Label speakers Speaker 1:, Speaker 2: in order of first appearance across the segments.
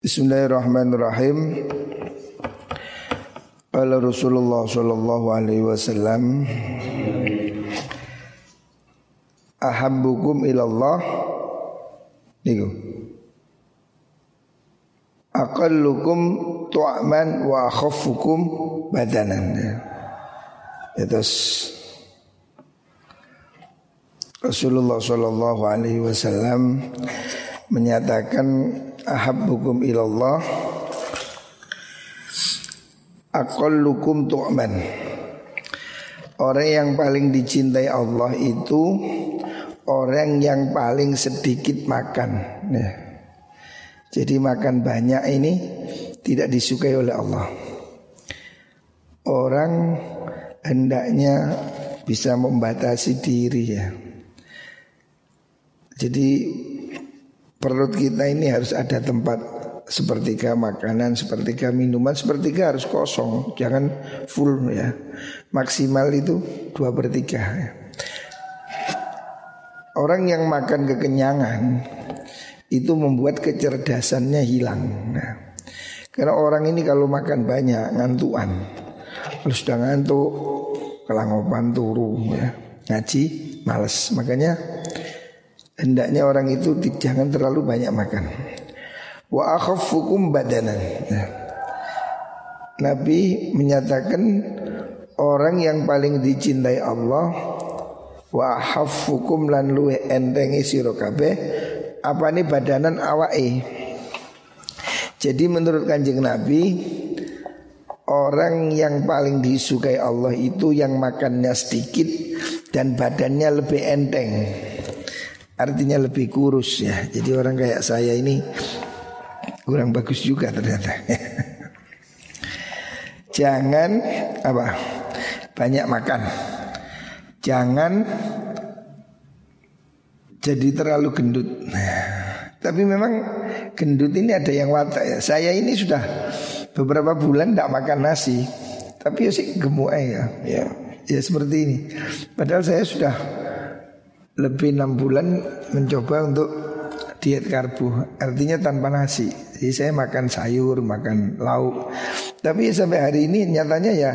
Speaker 1: Bismillahirrahmanirrahim. Qala Rasulullah sallallahu alaihi wasallam Ahabbukum ilallah. Niku. Aqallukum tu'man wa akhaffukum badanan. Terus Rasulullah sallallahu alaihi wasallam menyatakan ahabbukum ilallah aqallukum tu'man Orang yang paling dicintai Allah itu orang yang paling sedikit makan. Ya. Jadi makan banyak ini tidak disukai oleh Allah. Orang hendaknya bisa membatasi diri ya. Jadi perut kita ini harus ada tempat sepertiga makanan, sepertiga minuman, sepertiga harus kosong, jangan full ya. Maksimal itu dua per tiga. Ya. Orang yang makan kekenyangan itu membuat kecerdasannya hilang. Nah, karena orang ini kalau makan banyak ngantuan, kalau sudah ngantuk kelangopan turu ya, ngaji males. Makanya hendaknya orang itu jangan terlalu banyak makan. Wa akhaffukum badanan. Nah, Nabi menyatakan orang yang paling dicintai Allah wa haffukum lan luwe entengi sira apa ini badanan awake. Jadi menurut Kanjeng Nabi orang yang paling disukai Allah itu yang makannya sedikit dan badannya lebih enteng. Artinya lebih kurus ya. Jadi orang kayak saya ini Kurang bagus juga ternyata. Jangan apa? Banyak makan. Jangan Jadi terlalu gendut. Tapi memang gendut ini ada yang watak ya. Saya ini sudah beberapa bulan tidak makan nasi. Tapi ya sih gemuk ya Ya, ya seperti ini. Padahal saya sudah lebih enam bulan mencoba untuk diet karbo. Artinya tanpa nasi. Jadi saya makan sayur makan lauk. Tapi sampai hari ini nyatanya ya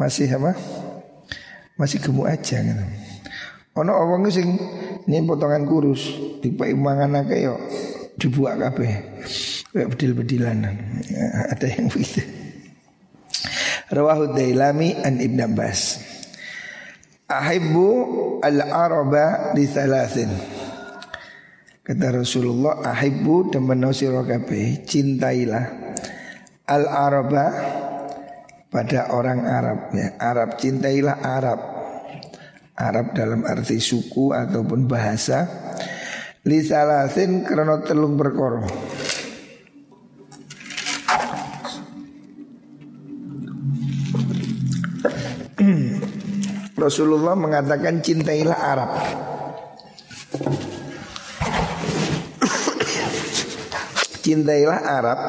Speaker 1: masih apa? Masih gemuk aja gitu. ono orang sing ini potongan kurus tipe mangan akeh yo dibuat kabeh. Kayak bedil-bedilan. Ya, ada yang begitu. Rawahu Dailami an Ibn Abbas Ahibbu al-araba di thalathin Kata Rasulullah Ahibbu teman sira kabeh cintailah al-araba pada orang Arab ya. Arab cintailah Arab. Arab dalam arti suku ataupun bahasa li salasin karena telung berkoro. Rasulullah mengatakan cintailah Arab. cintailah Arab,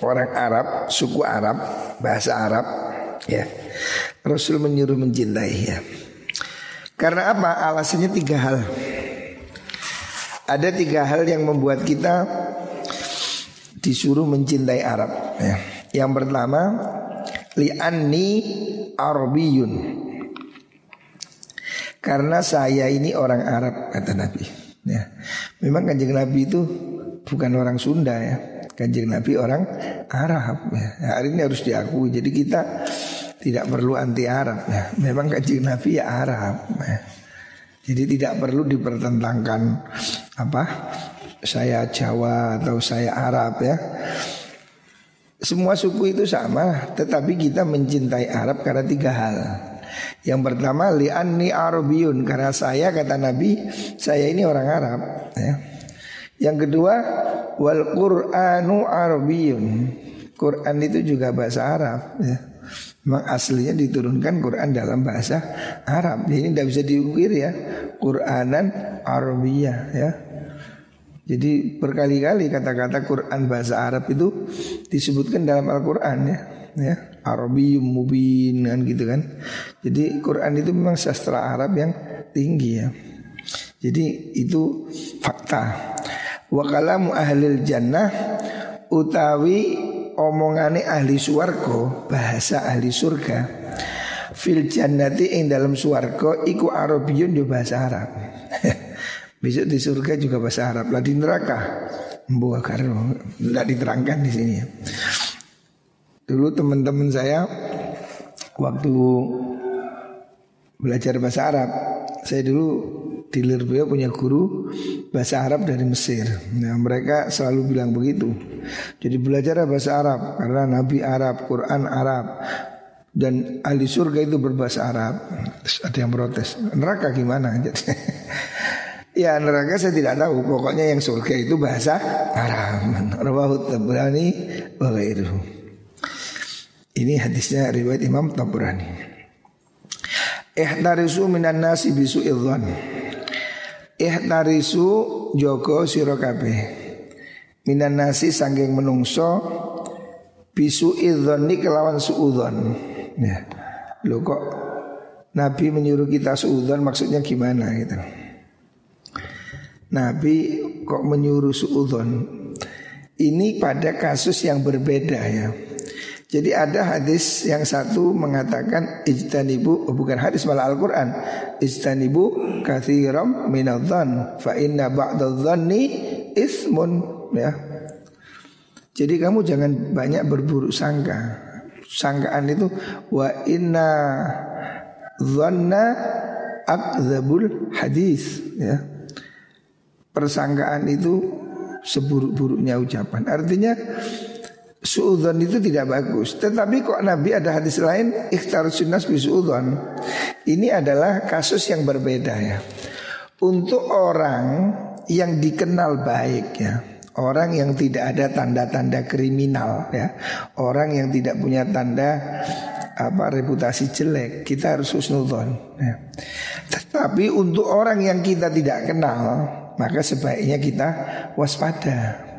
Speaker 1: orang Arab, suku Arab, bahasa Arab, ya. Rasul menyuruh mencintai ya. Karena apa? Alasannya tiga hal. Ada tiga hal yang membuat kita disuruh mencintai Arab. Ya. Yang pertama, li'anni Arabiyun. Karena saya ini orang Arab kata Nabi. Ya. Memang kanjeng Nabi itu bukan orang Sunda ya. Kanjeng Nabi orang Arab ya. Hari ini harus diakui. Jadi kita tidak perlu anti Arab ya. Memang kanjeng Nabi ya Arab. Ya. Jadi tidak perlu dipertentangkan apa saya Jawa atau saya Arab ya. Semua suku itu sama, tetapi kita mencintai Arab karena tiga hal. Yang pertama li'anni Arabiyun karena saya kata Nabi saya ini orang Arab ya. Yang kedua wal Qur'anu Arabiyun. Quran itu juga bahasa Arab ya. Memang aslinya diturunkan Quran dalam bahasa Arab. Ini tidak bisa diukir ya. Quranan Arabiyah ya. Jadi berkali-kali kata-kata Quran bahasa Arab itu disebutkan dalam Al-Quran ya ya Arabi mubin kan gitu kan. Jadi Quran itu memang sastra Arab yang tinggi ya. Jadi itu fakta. Wa kalamu ahlil jannah utawi omongane ahli swarga, bahasa ahli surga. Fil jannati ing dalam swarga iku Arabiyun yo bahasa Arab. Besok di surga juga bahasa Arab lah di neraka. Buah karo tidak diterangkan di sini ya. Dulu teman-teman saya waktu belajar bahasa Arab, saya dulu di Lirboyo punya guru bahasa Arab dari Mesir. Nah, mereka selalu bilang begitu. Jadi belajar bahasa Arab karena Nabi Arab, Quran Arab dan ahli surga itu berbahasa Arab. Terus ada yang protes, neraka gimana? ya neraka saya tidak tahu. Pokoknya yang surga itu bahasa Arab. Rawahu Tabrani wa Ini hadisnya riwayat Imam Tabrani. Ihtarisu minan nasi bisu idhan Ihtarisu joko sira kabeh. Minan nasi sangking menungso bisu idzoni kelawan suudzon. Ya. Lo kok Nabi menyuruh kita suudzon maksudnya gimana gitu. Nabi kok menyuruh suudzon. Ini pada kasus yang berbeda ya. Jadi ada hadis yang satu mengatakan ijtanibu oh bukan hadis malah Al-Qur'an. Ijtanibu katsiran minadh-dhann fa inna ba'dadh-dhanni ismun ya. Jadi kamu jangan banyak berburuk sangka. Sangkaan itu wa inna dhanna akdzabul hadis ya. Persangkaan itu seburuk-buruknya ucapan. Artinya Suudon itu tidak bagus. Tetapi kok Nabi ada hadis lain? Ikhtar sunnah bisuudon Ini adalah kasus yang berbeda ya. Untuk orang yang dikenal baik ya Orang yang tidak ada tanda-tanda kriminal ya Orang yang tidak punya tanda apa reputasi jelek kita harus husnudon ya. Tetapi untuk orang yang kita tidak kenal maka sebaiknya kita waspada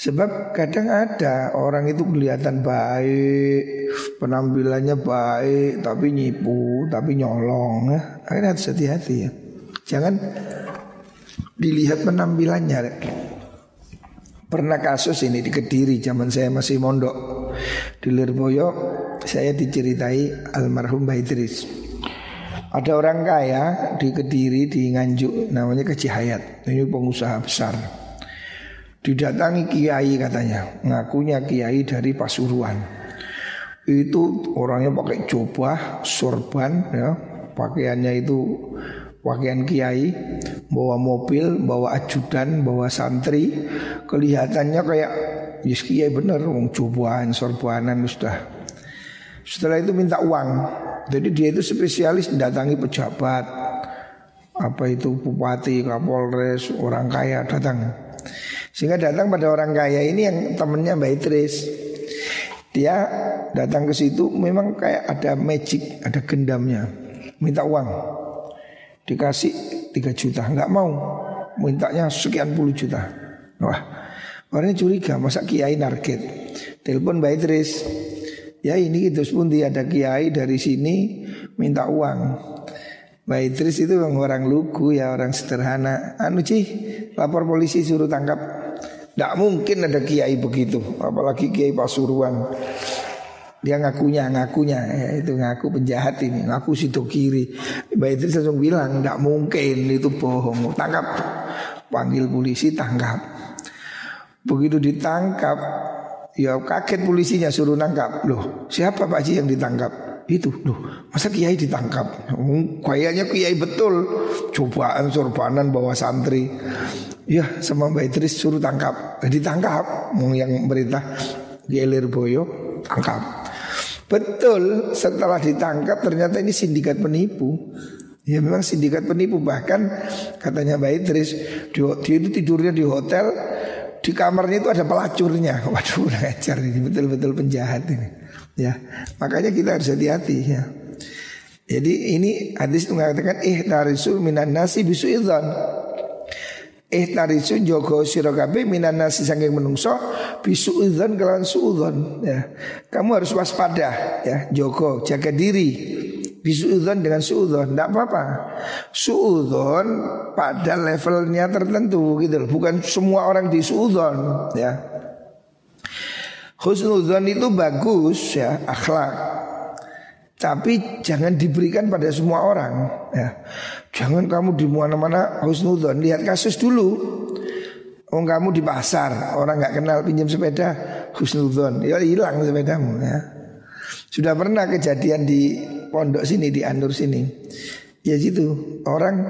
Speaker 1: Sebab kadang ada orang itu kelihatan baik, penampilannya baik, tapi nyipu, tapi nyolong. Ya. Akhirnya harus hati-hati ya. Jangan dilihat penampilannya. Pernah kasus ini di Kediri zaman saya masih mondok di Lirboyo saya diceritai almarhum Mbak Idris. Ada orang kaya di Kediri di Nganjuk namanya Kecihayat. Ini pengusaha besar. Didatangi kiai katanya, ngakunya kiai dari Pasuruan. Itu orangnya pakai jubah, sorban, ya, pakaiannya itu pakaian kiai, bawa mobil, bawa ajudan, bawa santri, kelihatannya kayak yes kiai bener, wong jubahan, sorbanan sudah. Setelah itu minta uang. Jadi dia itu spesialis datangi pejabat, apa itu bupati, kapolres, orang kaya datang. Sehingga datang pada orang kaya ini yang temennya Mbak Idris. Dia datang ke situ memang kayak ada magic, ada gendamnya. Minta uang. Dikasih 3 juta, nggak mau. Mintanya sekian puluh juta. Wah, orangnya curiga, masa kiai narget Telepon Mbak Idris. Ya ini itu pun dia ada kiai dari sini minta uang. Mbak Idris itu orang lugu ya orang sederhana. Anu cih lapor polisi suruh tangkap tidak mungkin ada kiai begitu, apalagi kiai Pasuruan. Dia ngakunya, ngakunya ya, itu ngaku penjahat ini, ngaku situ kiri. Mbak Idris langsung bilang, tidak mungkin itu bohong. Tangkap, panggil polisi, tangkap. Begitu ditangkap, ya kaget polisinya suruh nangkap. Loh, siapa Pak Haji yang ditangkap? Itu, loh, masa kiai ditangkap? Hmm, kayaknya kiai betul. Cobaan sorbanan bawa santri. Ya sama Mbak Idris suruh tangkap. Jadi tangkap Yang berita di Boyo Tangkap. Betul setelah ditangkap ternyata ini sindikat penipu. Ya memang sindikat penipu. Bahkan katanya Mbak Idris Dia itu tidurnya di hotel Di kamarnya itu ada pelacurnya. Waduh ngajar ini betul-betul penjahat ini Ya makanya kita harus hati-hati ya jadi ini hadis mengatakan ihtarisu minan nasi bisu idzan Eh tarisu jogo sira kabeh minan nasi saking menungso bisu udzon kelawan suudzon ya. Kamu harus waspada ya, jogo jaga diri. Bisu udzon dengan suudzon tidak apa-apa. Suudzon pada levelnya tertentu gitu loh. Bukan semua orang di suudzon ya. Husnuzon itu bagus ya akhlak. Tapi jangan diberikan pada semua orang ya. Jangan kamu di mana-mana husnuzon Lihat kasus dulu. Oh kamu di pasar Orang nggak kenal pinjam sepeda Husnuzon Ya hilang sepedamu ya. Sudah pernah kejadian di pondok sini Di Anur sini. Ya gitu. Orang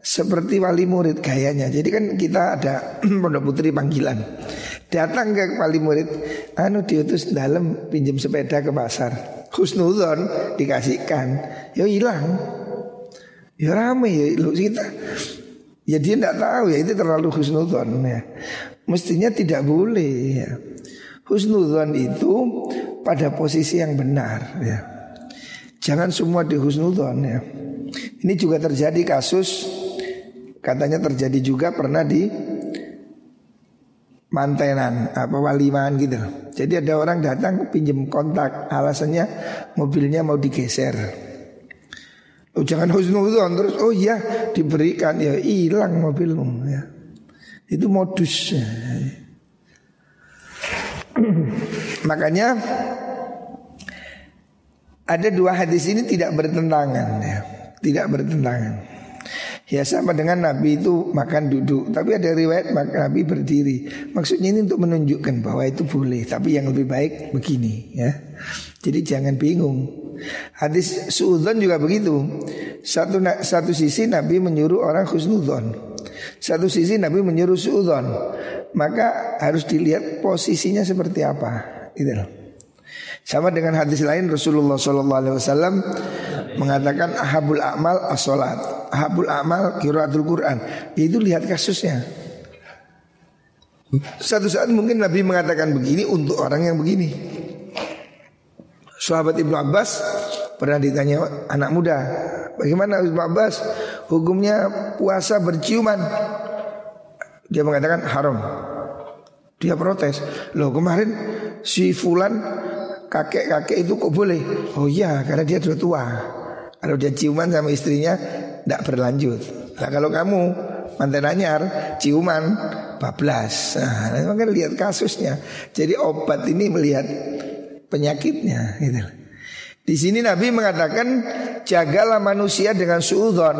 Speaker 1: seperti wali murid gayanya. Jadi kan kita ada pondok putri panggilan Datang ke wali murid, anu diutus dalam pinjam sepeda ke pasar. Husnuzon dikasihkan, ya hilang. Ya rame ya lu kita. Ya dia tidak tahu ya itu terlalu husnuzon ya. Mestinya tidak boleh ya. Husnuzon itu pada posisi yang benar ya. Jangan semua di husnuzon ya. Ini juga terjadi kasus katanya terjadi juga pernah di mantenan apa waliman gitu. Jadi ada orang datang pinjam kontak alasannya mobilnya mau digeser. Oh, jangan husnuzon terus oh iya diberikan ya hilang mobilmu ya. Itu modus. Ya. Makanya ada dua hadis ini tidak bertentangan ya. Tidak bertentangan. Ya sama dengan Nabi itu makan duduk. Tapi ada riwayat Nabi berdiri. Maksudnya ini untuk menunjukkan bahwa itu boleh Tapi yang lebih baik begini ya. Jadi jangan bingung. Hadis suudon juga begitu. Satu, satu sisi Nabi menyuruh orang khusnudon Satu sisi Nabi menyuruh suudon Maka harus dilihat posisinya seperti apa. Gitu loh. Sama dengan hadis lain Rasulullah SAW mengatakan ahabul amal as-salat. Ahabul amal kiraatul Quran. Itu lihat kasusnya. Satu saat mungkin Nabi mengatakan begini untuk orang yang begini. Sahabat Ibnu Abbas pernah ditanya anak muda, bagaimana Ibnu Abbas hukumnya puasa berciuman? Dia mengatakan haram. Dia protes. Loh kemarin si Fulan kakek-kakek itu kok boleh? Oh iya karena dia sudah tua. Kalau dia ciuman sama istrinya tidak berlanjut. Nah kalau kamu mantan anyar ciuman bablas. Nah, kan lihat kasusnya. Jadi obat ini melihat penyakitnya gitu. Di sini Nabi mengatakan jagalah manusia dengan suudon.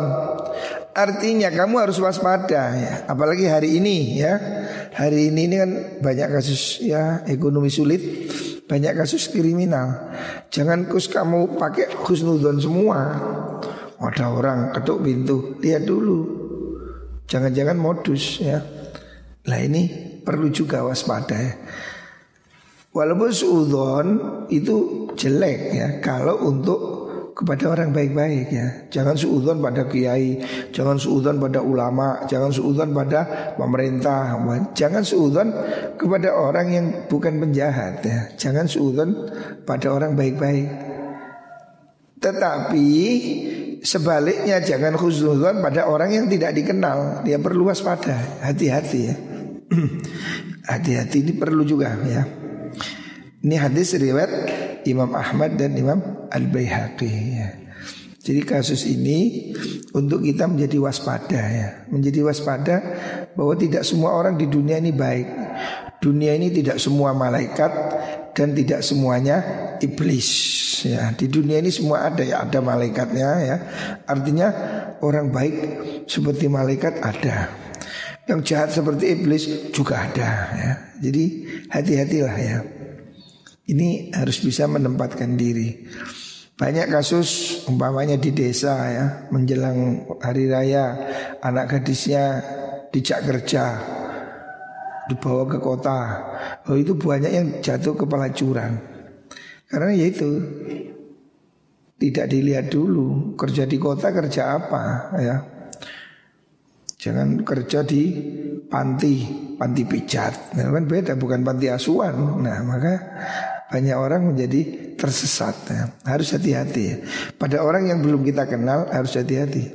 Speaker 1: Artinya kamu harus waspada ya. Apalagi hari ini ya. Hari ini ini kan banyak kasus ya ekonomi sulit banyak kasus kriminal. Jangan kus kamu pakai husnudon semua. Ada orang ketuk pintu, lihat dulu. Jangan-jangan modus ya. Lah ini perlu juga waspada ya. Walaupun suudon itu jelek ya kalau untuk kepada orang baik-baik ya. Jangan suudon pada kiai, jangan suudon pada ulama, jangan suudon pada pemerintah, jangan suudon kepada orang yang bukan penjahat ya. Jangan suudon pada orang baik-baik. Tetapi sebaliknya jangan khusnudon pada orang yang tidak dikenal. Dia perlu waspada, hati-hati ya. Hati-hati ini perlu juga ya. Ini hadis riwayat Imam Ahmad dan Imam Al-Baihaqi ya. Jadi kasus ini untuk kita menjadi waspada ya, menjadi waspada bahwa tidak semua orang di dunia ini baik. Dunia ini tidak semua malaikat dan tidak semuanya iblis ya. Di dunia ini semua ada ya, ada malaikatnya ya. Artinya orang baik seperti malaikat ada. Yang jahat seperti iblis juga ada ya. Jadi hati-hatilah ya. Ini harus bisa menempatkan diri. Banyak kasus umpamanya di desa ya menjelang hari raya anak gadisnya dijak kerja dibawa ke kota. Oh itu banyak yang jatuh ke pelacuran. Karena ya itu tidak dilihat dulu kerja di kota kerja apa ya. Jangan kerja di panti, panti pijat. Nah, kan beda bukan panti asuhan. Nah, maka banyak orang menjadi tersesat ya. Harus hati-hati. Ya. Pada orang yang belum kita kenal harus hati-hati.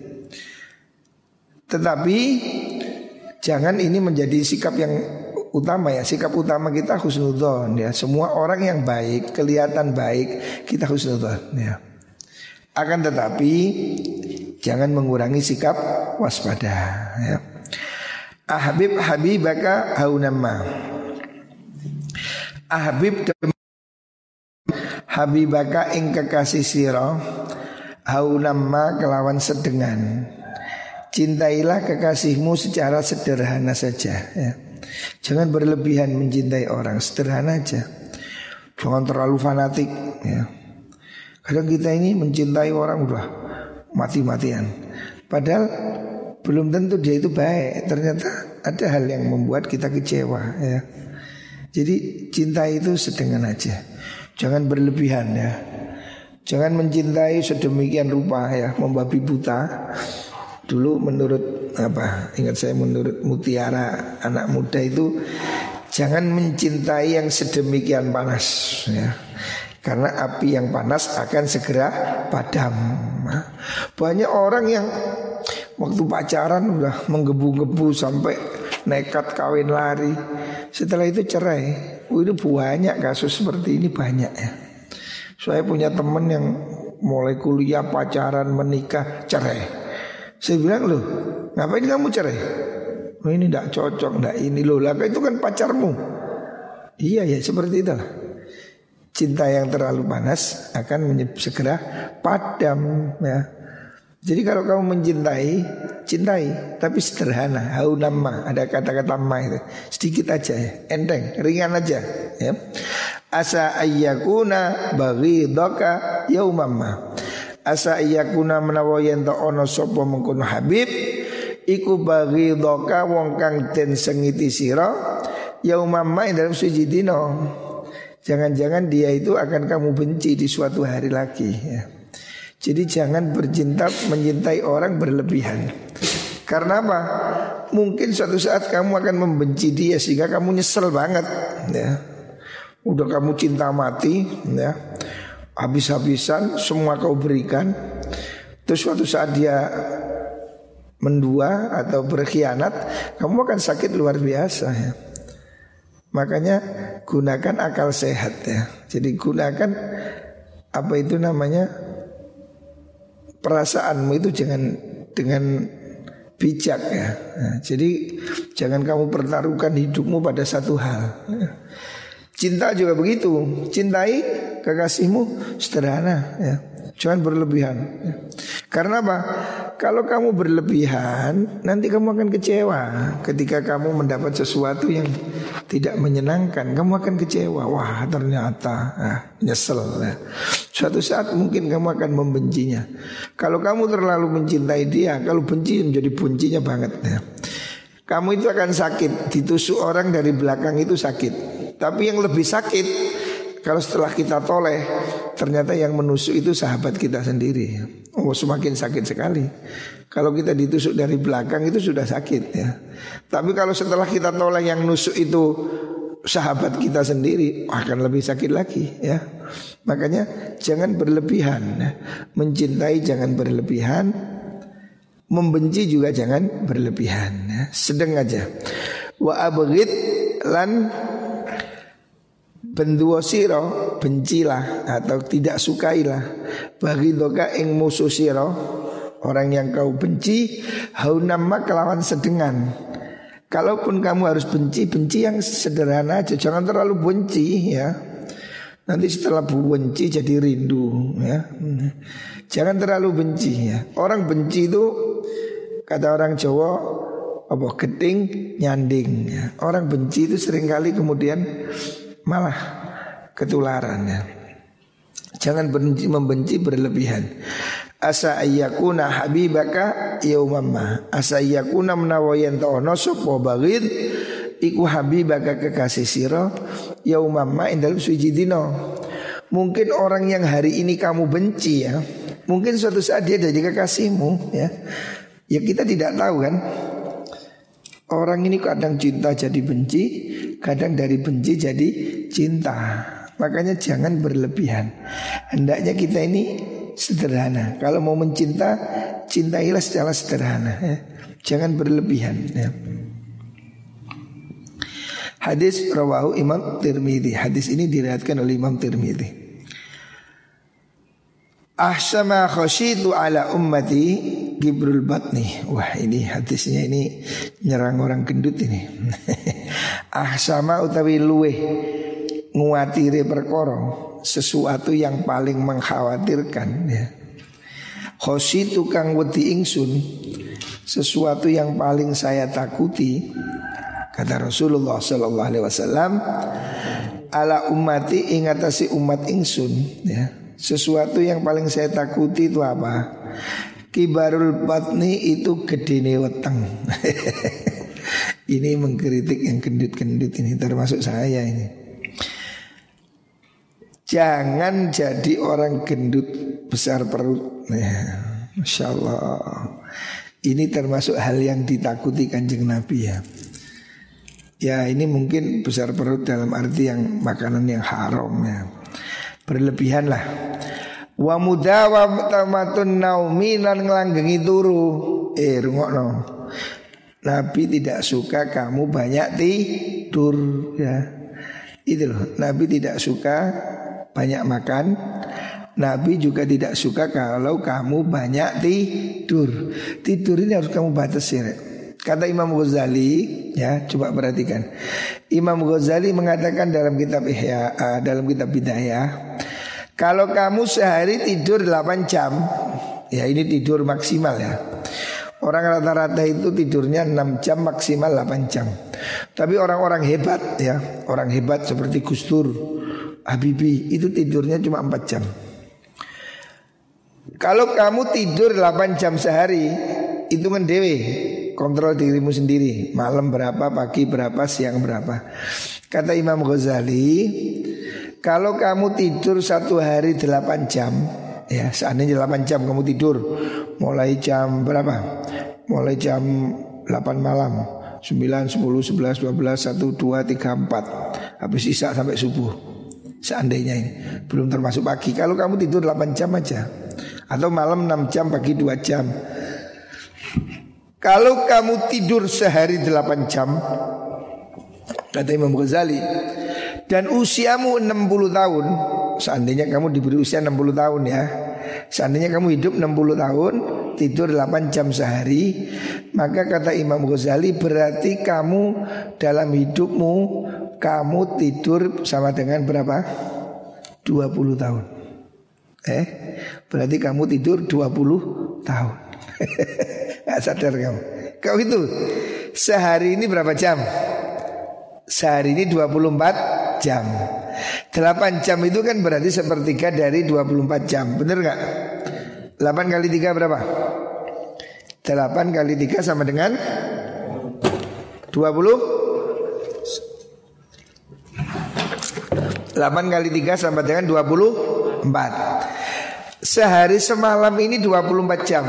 Speaker 1: Tetapi Jangan ini menjadi sikap yang utama ya. Sikap utama kita husnudon ya. Semua orang yang baik Kelihatan baik Kita husnudon ya. Akan tetapi Jangan mengurangi sikap waspada ya. Ahbib habibaka haunamma. Ahbib Habibaka ing kekasih siro Haunamma kelawan sedengan Cintailah kekasihmu secara sederhana saja ya. Jangan berlebihan mencintai orang Sederhana aja Jangan terlalu fanatik ya. Kadang kita ini mencintai orang udah mati-matian Padahal belum tentu dia itu baik Ternyata ada hal yang membuat kita kecewa ya. Jadi cinta itu sedengan aja Jangan berlebihan ya. Jangan mencintai sedemikian rupa ya, membabi buta. Dulu menurut apa? Ingat saya menurut Mutiara anak muda itu jangan mencintai yang sedemikian panas ya. Karena api yang panas akan segera padam. Banyak orang yang waktu pacaran udah menggebu-gebu sampai nekat kawin lari. Setelah itu cerai. Ini banyak kasus seperti ini banyak ya. Saya punya teman yang mulai kuliah, pacaran, menikah, cerai. Saya bilang loh, ngapain kamu cerai? Oh, ini tidak cocok, tidak ini loh. Lah itu kan pacarmu. Iya ya seperti itu Cinta yang terlalu panas akan segera padam ya. Jadi kalau kamu mencintai, cintai tapi sederhana. Hau nama ada kata-kata ma itu sedikit aja ya, enteng, ringan aja. Ya. Asa ayyakuna bagi doka yaumamma. Asa ayyakuna menawa yen ono sopo mengkono habib iku bagi doka wong kang den sengiti sira yaumamma dalam suci dino. Jangan-jangan dia itu akan kamu benci di suatu hari lagi ya. Jadi jangan bercinta mencintai orang berlebihan. Karena apa? Mungkin suatu saat kamu akan membenci dia sehingga kamu nyesel banget ya. Udah kamu cinta mati ya. Habis-habisan semua kau berikan. Terus suatu saat dia mendua atau berkhianat, kamu akan sakit luar biasa ya. Makanya gunakan akal sehat ya. Jadi gunakan apa itu namanya perasaanmu itu jangan dengan bijak ya. Nah, jadi jangan kamu pertaruhkan hidupmu pada satu hal. Cinta juga begitu. Cintai kekasihmu sederhana ya. Jangan berlebihan. Karena apa? Kalau kamu berlebihan, nanti kamu akan kecewa ketika kamu mendapat sesuatu yang tidak menyenangkan. Kamu akan kecewa. Wah, ternyata ah, nyesel. Ya. Suatu saat mungkin kamu akan membencinya. Kalau kamu terlalu mencintai dia, kalau benci menjadi bencinya banget. Ya. Kamu itu akan sakit. Ditusuk orang dari belakang itu sakit. Tapi yang lebih sakit kalau setelah kita toleh ternyata yang menusuk itu sahabat kita sendiri. Oh semakin sakit sekali. Kalau kita ditusuk dari belakang itu sudah sakit ya. Tapi kalau setelah kita toleh yang nusuk itu sahabat kita sendiri akan lebih sakit lagi ya. Makanya jangan berlebihan. Mencintai jangan berlebihan. Membenci juga jangan berlebihan ya. Sedang aja. Wa abghid lan Benduo siro bencilah atau tidak sukailah bagi doka ing musuh siro orang yang kau benci haunama kelawan sedengan. Kalaupun kamu harus benci, benci yang sederhana aja, jangan terlalu benci ya. Nanti setelah benci jadi rindu ya. Jangan terlalu benci ya. Orang benci itu kata orang Jawa apa geding nyanding ya. Orang benci itu sering kali kemudian malah ketularan ya. Jangan benci membenci berlebihan. Asa ayyakuna habibaka yaumamma. Asa ayyakuna menawayan ta'ono sopo bagid iku habibaka kekasih siro yaumamma indal sujidino. Mungkin orang yang hari ini kamu benci ya. Mungkin suatu saat dia jadi kekasihmu ya. Ya kita tidak tahu kan. Orang ini kadang cinta jadi benci, kadang dari benci jadi cinta. Makanya jangan berlebihan. Hendaknya kita ini sederhana. Kalau mau mencinta, cintailah secara sederhana. Ya. Jangan berlebihan. Ya. Hadis rawahu Imam Tirmidzi. Hadis ini diriwayatkan oleh Imam Tirmidzi. Ahsama khasyitu ala ummati Gibrul Batni Wah ini hadisnya ini nyerang orang gendut ini Ahsama utawi luwe nguatiri perkara sesuatu yang paling mengkhawatirkan ya. Khosi tukang wedi ingsun sesuatu yang paling saya takuti kata Rasulullah sallallahu alaihi wasallam ala ummati ingatasi umat ingsun ya. Sesuatu yang paling saya takuti itu apa? Kibarul batni itu gedene weteng. ini mengkritik yang gendut-gendut ini termasuk saya ini. Jangan jadi orang gendut besar perut. Ya, Masya Allah. Ini termasuk hal yang ditakuti kanjeng Nabi ya. Ya ini mungkin besar perut dalam arti yang makanan yang haram ya. Berlebihan lah. Wa mudawa tamatun naumi lan ngelanggengi turu. Eh rungokno. Nabi tidak suka kamu banyak tidur ya. Itu loh, Nabi tidak suka banyak makan. Nabi juga tidak suka kalau kamu banyak tidur. Tidur ini harus kamu batasi. Ya. Kata Imam Ghazali, ya coba perhatikan. Imam Ghazali mengatakan dalam kitab Ihya, uh, dalam kitab Bidayah, kalau kamu sehari tidur 8 jam, ya ini tidur maksimal ya. Orang rata-rata itu tidurnya 6 jam maksimal 8 jam. Tapi orang-orang hebat ya, orang hebat seperti Gus Dur, Habibie itu tidurnya cuma 4 jam. Kalau kamu tidur 8 jam sehari, hitungan dewe kontrol dirimu sendiri. Malam berapa pagi berapa siang berapa. Kata Imam Ghazali kalau kamu tidur satu hari 8 jam ya seandainya 8 jam kamu tidur mulai jam berapa? Mulai jam 8 malam. 9, 10, 11, 12, 1, 2, 3, 4 Habis isak sampai subuh. Seandainya ini. Belum termasuk pagi. Kalau kamu tidur 8 jam aja. Atau malam 6 jam, pagi 2 jam kalau kamu tidur sehari 8 jam Kata Imam Ghazali Dan usiamu 60 tahun Seandainya kamu diberi usia 60 tahun ya Seandainya kamu hidup 60 tahun Tidur 8 jam sehari Maka kata Imam Ghazali Berarti kamu dalam hidupmu Kamu tidur sama dengan berapa? 20 tahun Eh Berarti kamu tidur 20 tahun Gak sadar kamu. Kau itu Sehari ini berapa jam? Sehari ini 24 jam. 8 jam itu kan berarti sepertiga dari 24 jam. Bener gak? 8 kali 3 berapa? 8 kali 3 sama dengan 20 8 kali 3 sama dengan 24 Sehari semalam ini 24 jam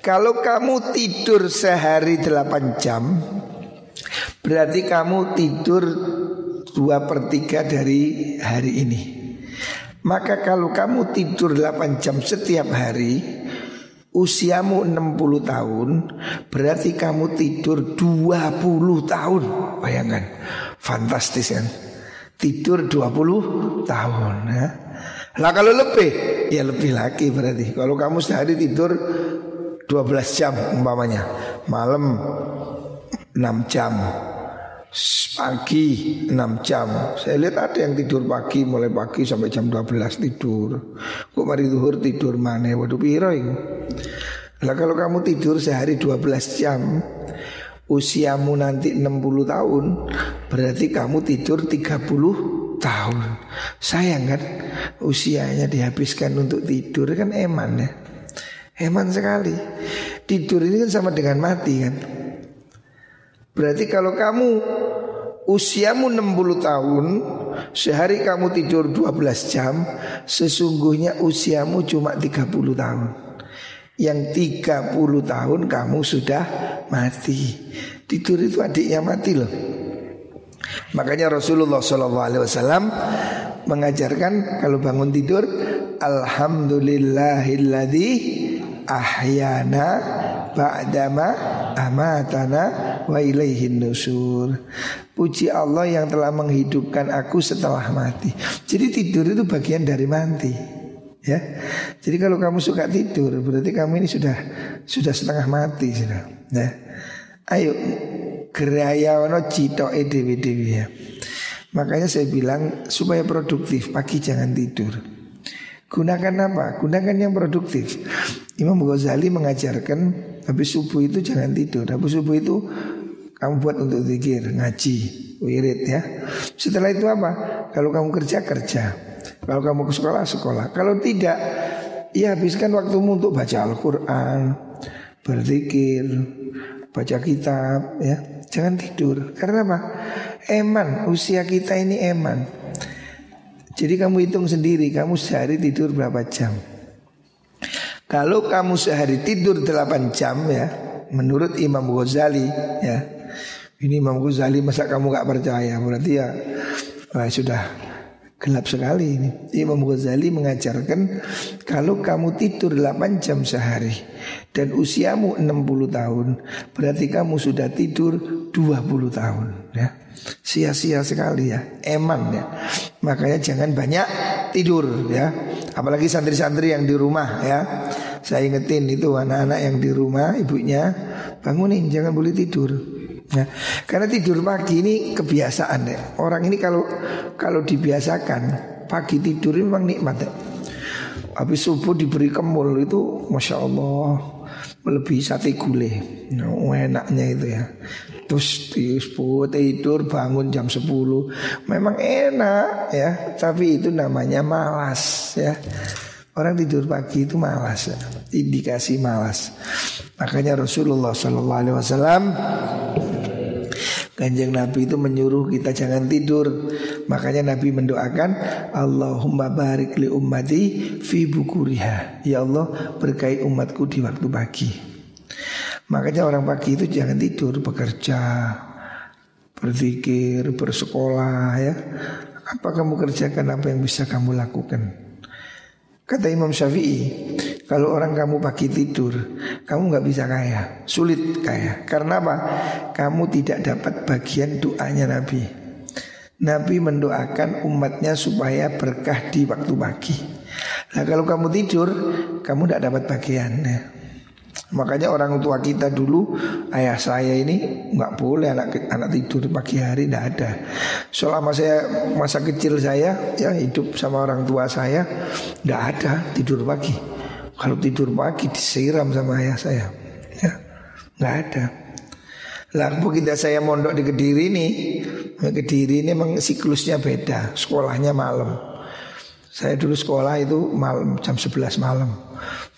Speaker 1: kalau kamu tidur sehari 8 jam Berarti kamu tidur 2 per 3 dari hari ini. Maka kalau kamu tidur 8 jam setiap hari Usiamu 60 tahun Berarti kamu tidur 20 tahun. Bayangkan Fantastis kan? Tidur 20 tahun ya. Lah kalau lebih Ya lebih lagi berarti. Kalau kamu sehari tidur 12 jam umpamanya. Malam 6 jam. Pagi 6 jam. Saya lihat ada yang tidur pagi Mulai pagi sampai jam 12 tidur. Kok mari zuhur tidur mana Waduh piro Lah kalau kamu tidur sehari 12 jam Usiamu nanti 60 tahun Berarti kamu tidur 30 tahun. Sayang kan? Usianya dihabiskan untuk tidur Kan eman ya Hemat sekali. Tidur ini kan sama dengan mati kan? Berarti kalau kamu Usiamu 60 tahun Sehari kamu tidur 12 jam Sesungguhnya usiamu cuma 30 tahun. Yang 30 tahun kamu sudah mati. Tidur itu adiknya mati loh. Makanya Rasulullah SAW mengajarkan kalau bangun tidur Alhamdulillahilladzi ahyana ba'dama amatana wa ilaihin nusur. Puji Allah yang telah menghidupkan aku setelah mati. Jadi tidur itu bagian dari mati. Ya. Jadi kalau kamu suka tidur berarti kamu ini sudah sudah setengah mati sudah. Ya. Ayo geraya ono cito dewi dewi ya. Makanya saya bilang supaya produktif pagi jangan tidur. Gunakan apa? Gunakan yang produktif. Imam Ghazali mengajarkan habis subuh itu jangan tidur. Habis subuh itu kamu buat untuk zikir, ngaji, wirid ya. Setelah itu apa? Kalau kamu kerja kerja. Kalau kamu ke sekolah sekolah. Kalau tidak, ya habiskan waktumu untuk baca Al-Quran, berzikir, baca kitab ya. Jangan tidur. Karena apa? Eman, usia kita ini eman. Jadi kamu hitung sendiri, kamu sehari tidur berapa jam? Kalau kamu sehari tidur 8 jam ya, menurut Imam Ghazali ya. Ini Imam Ghazali masa kamu gak percaya? Berarti ya wah, sudah gelap sekali ini. Imam Ghazali mengajarkan kalau kamu tidur 8 jam sehari dan usiamu 60 tahun, berarti kamu sudah tidur 20 tahun ya. Sia-sia sekali ya, eman ya. Makanya jangan banyak tidur ya. Apalagi santri-santri yang di rumah ya. Saya ingetin itu anak-anak yang di rumah ibunya bangunin jangan boleh tidur. Ya, karena tidur pagi ini kebiasaan ya. Orang ini kalau kalau dibiasakan pagi tidur ini memang nikmat ya. Habis subuh diberi kemul itu masya Allah melebihi sate gulai. Enaknya itu ya. Terus tidur bangun jam 10 Memang enak ya. Tapi itu namanya malas ya. Orang tidur pagi itu malas ya. Indikasi malas. Makanya Rasulullah SAW Kanjeng Nabi itu menyuruh kita jangan tidur. Makanya Nabi mendoakan Allahumma barik li ummati fi bukuriha. Ya Allah berkahi umatku di waktu pagi Makanya orang pagi itu jangan tidur Bekerja Berzikir, bersekolah ya Apa kamu kerjakan apa yang bisa kamu lakukan Kata Imam Syafi'i, kalau orang kamu pagi tidur, kamu nggak bisa kaya, sulit kaya. Karena apa? Kamu tidak dapat bagian doanya Nabi. Nabi mendoakan umatnya supaya berkah di waktu pagi. Nah kalau kamu tidur, kamu tidak dapat bagian. Ya. Makanya orang tua kita dulu ayah saya ini nggak boleh anak anak tidur pagi hari tidak ada. Selama saya masa kecil saya ya hidup sama orang tua saya tidak ada tidur pagi. Kalau tidur pagi disiram sama ayah saya, ya nggak ada. Lah begitu saya mondok di Kediri ini, Kediri ini memang siklusnya beda, sekolahnya malam. Saya dulu sekolah itu malam jam 11 malam.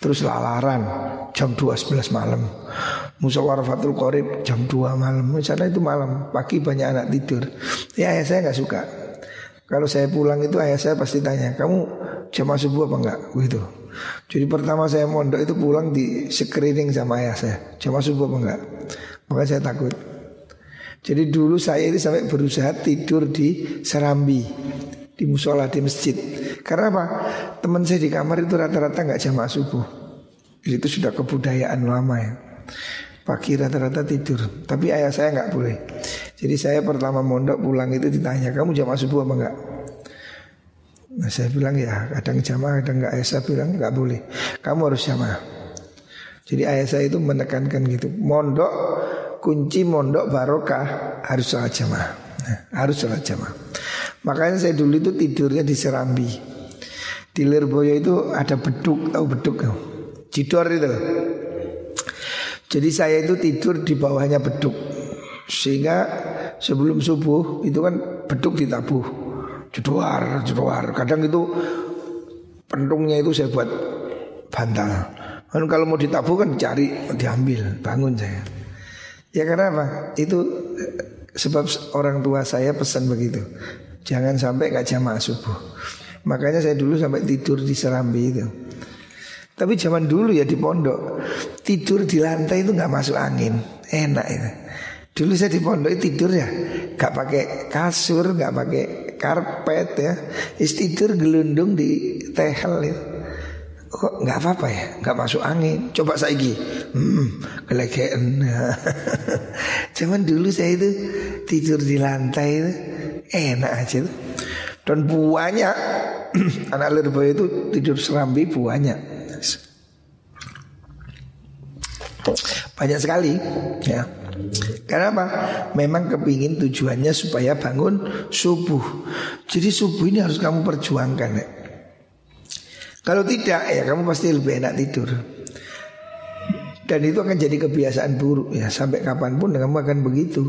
Speaker 1: Terus lalaran jam 2 11 malam. Musawarafatul Qorib jam 2 malam. Misalnya itu malam, pagi banyak anak tidur. Ya ayah saya nggak suka. Kalau saya pulang itu ayah saya pasti tanya, "Kamu jamaah subuh apa enggak?" gitu. Jadi pertama saya mondok itu pulang di screening sama ayah saya, jamaah subuh apa enggak? Maka saya takut. Jadi dulu saya ini sampai berusaha tidur di serambi di musola di masjid. Karena apa? Teman saya di kamar itu rata-rata nggak jamaah subuh. Itu sudah kebudayaan lama ya. Pagi rata-rata tidur. Tapi ayah saya nggak boleh. Jadi saya pertama mondok pulang itu ditanya, kamu jamaah subuh apa enggak? Nah saya bilang ya kadang jamaah kadang enggak Ayah saya bilang enggak boleh Kamu harus jamaah Jadi ayah saya itu menekankan gitu Mondok kunci mondok barokah harus sholat jamaah nah, Harus sholat jamaah Makanya saya dulu itu tidurnya di Serambi. Di Lirboyo itu ada beduk, tahu beduk kan? Cidor itu Jadi saya itu tidur di bawahnya beduk. Sehingga sebelum subuh itu kan beduk ditabuh. Jeduar, jeduar. Kadang itu pentungnya itu saya buat bantal. Kan kalau mau ditabuh kan cari, diambil, bangun saya. Ya karena apa? Itu sebab orang tua saya pesan begitu. Jangan sampai gak jamaah subuh. Makanya saya dulu sampai tidur di serambi itu. Tapi zaman dulu ya di pondok Tidur di lantai itu gak masuk angin. Enak itu. Dulu saya di pondok tidur ya Gak pakai kasur, gak pakai karpet ya. Is tidur gelundung di tehel itu Kok nggak apa-apa ya, nggak masuk angin. Coba saya gini, hmm, kelegean. Zaman dulu saya itu tidur di lantai itu enak aja tuh. Dan buahnya anak Lirboy itu tidur serambi buahnya banyak sekali ya. Karena apa? Memang kepingin tujuannya supaya bangun subuh. Jadi subuh ini harus kamu perjuangkan. Ya. Kalau tidak ya kamu pasti lebih enak tidur. Dan itu akan jadi kebiasaan buruk ya sampai kapan pun kamu akan begitu.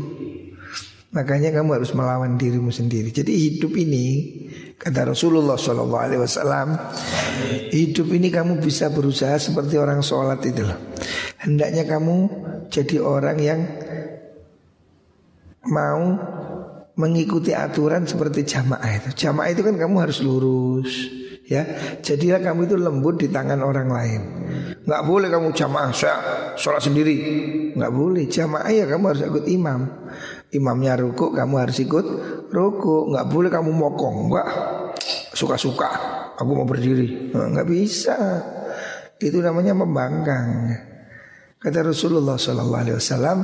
Speaker 1: Makanya kamu harus melawan dirimu sendiri. Jadi hidup ini kata Rasulullah Wasallam, hidup ini kamu bisa berusaha seperti orang sholat itu. Hendaknya kamu jadi orang yang mau mengikuti aturan seperti jamaah itu. Jamaah itu kan kamu harus lurus, ya. Jadilah kamu itu lembut di tangan orang lain. Nggak boleh kamu jamaah saya sholat sendiri, nggak boleh. Jamaah ya kamu harus ikut imam. Imamnya ruku, kamu harus ikut ruku. Nggak boleh kamu mokong, nggak suka-suka. Aku mau berdiri, nggak bisa. Itu namanya membangkang. Kata Rasulullah Sallallahu Alaihi Wasallam,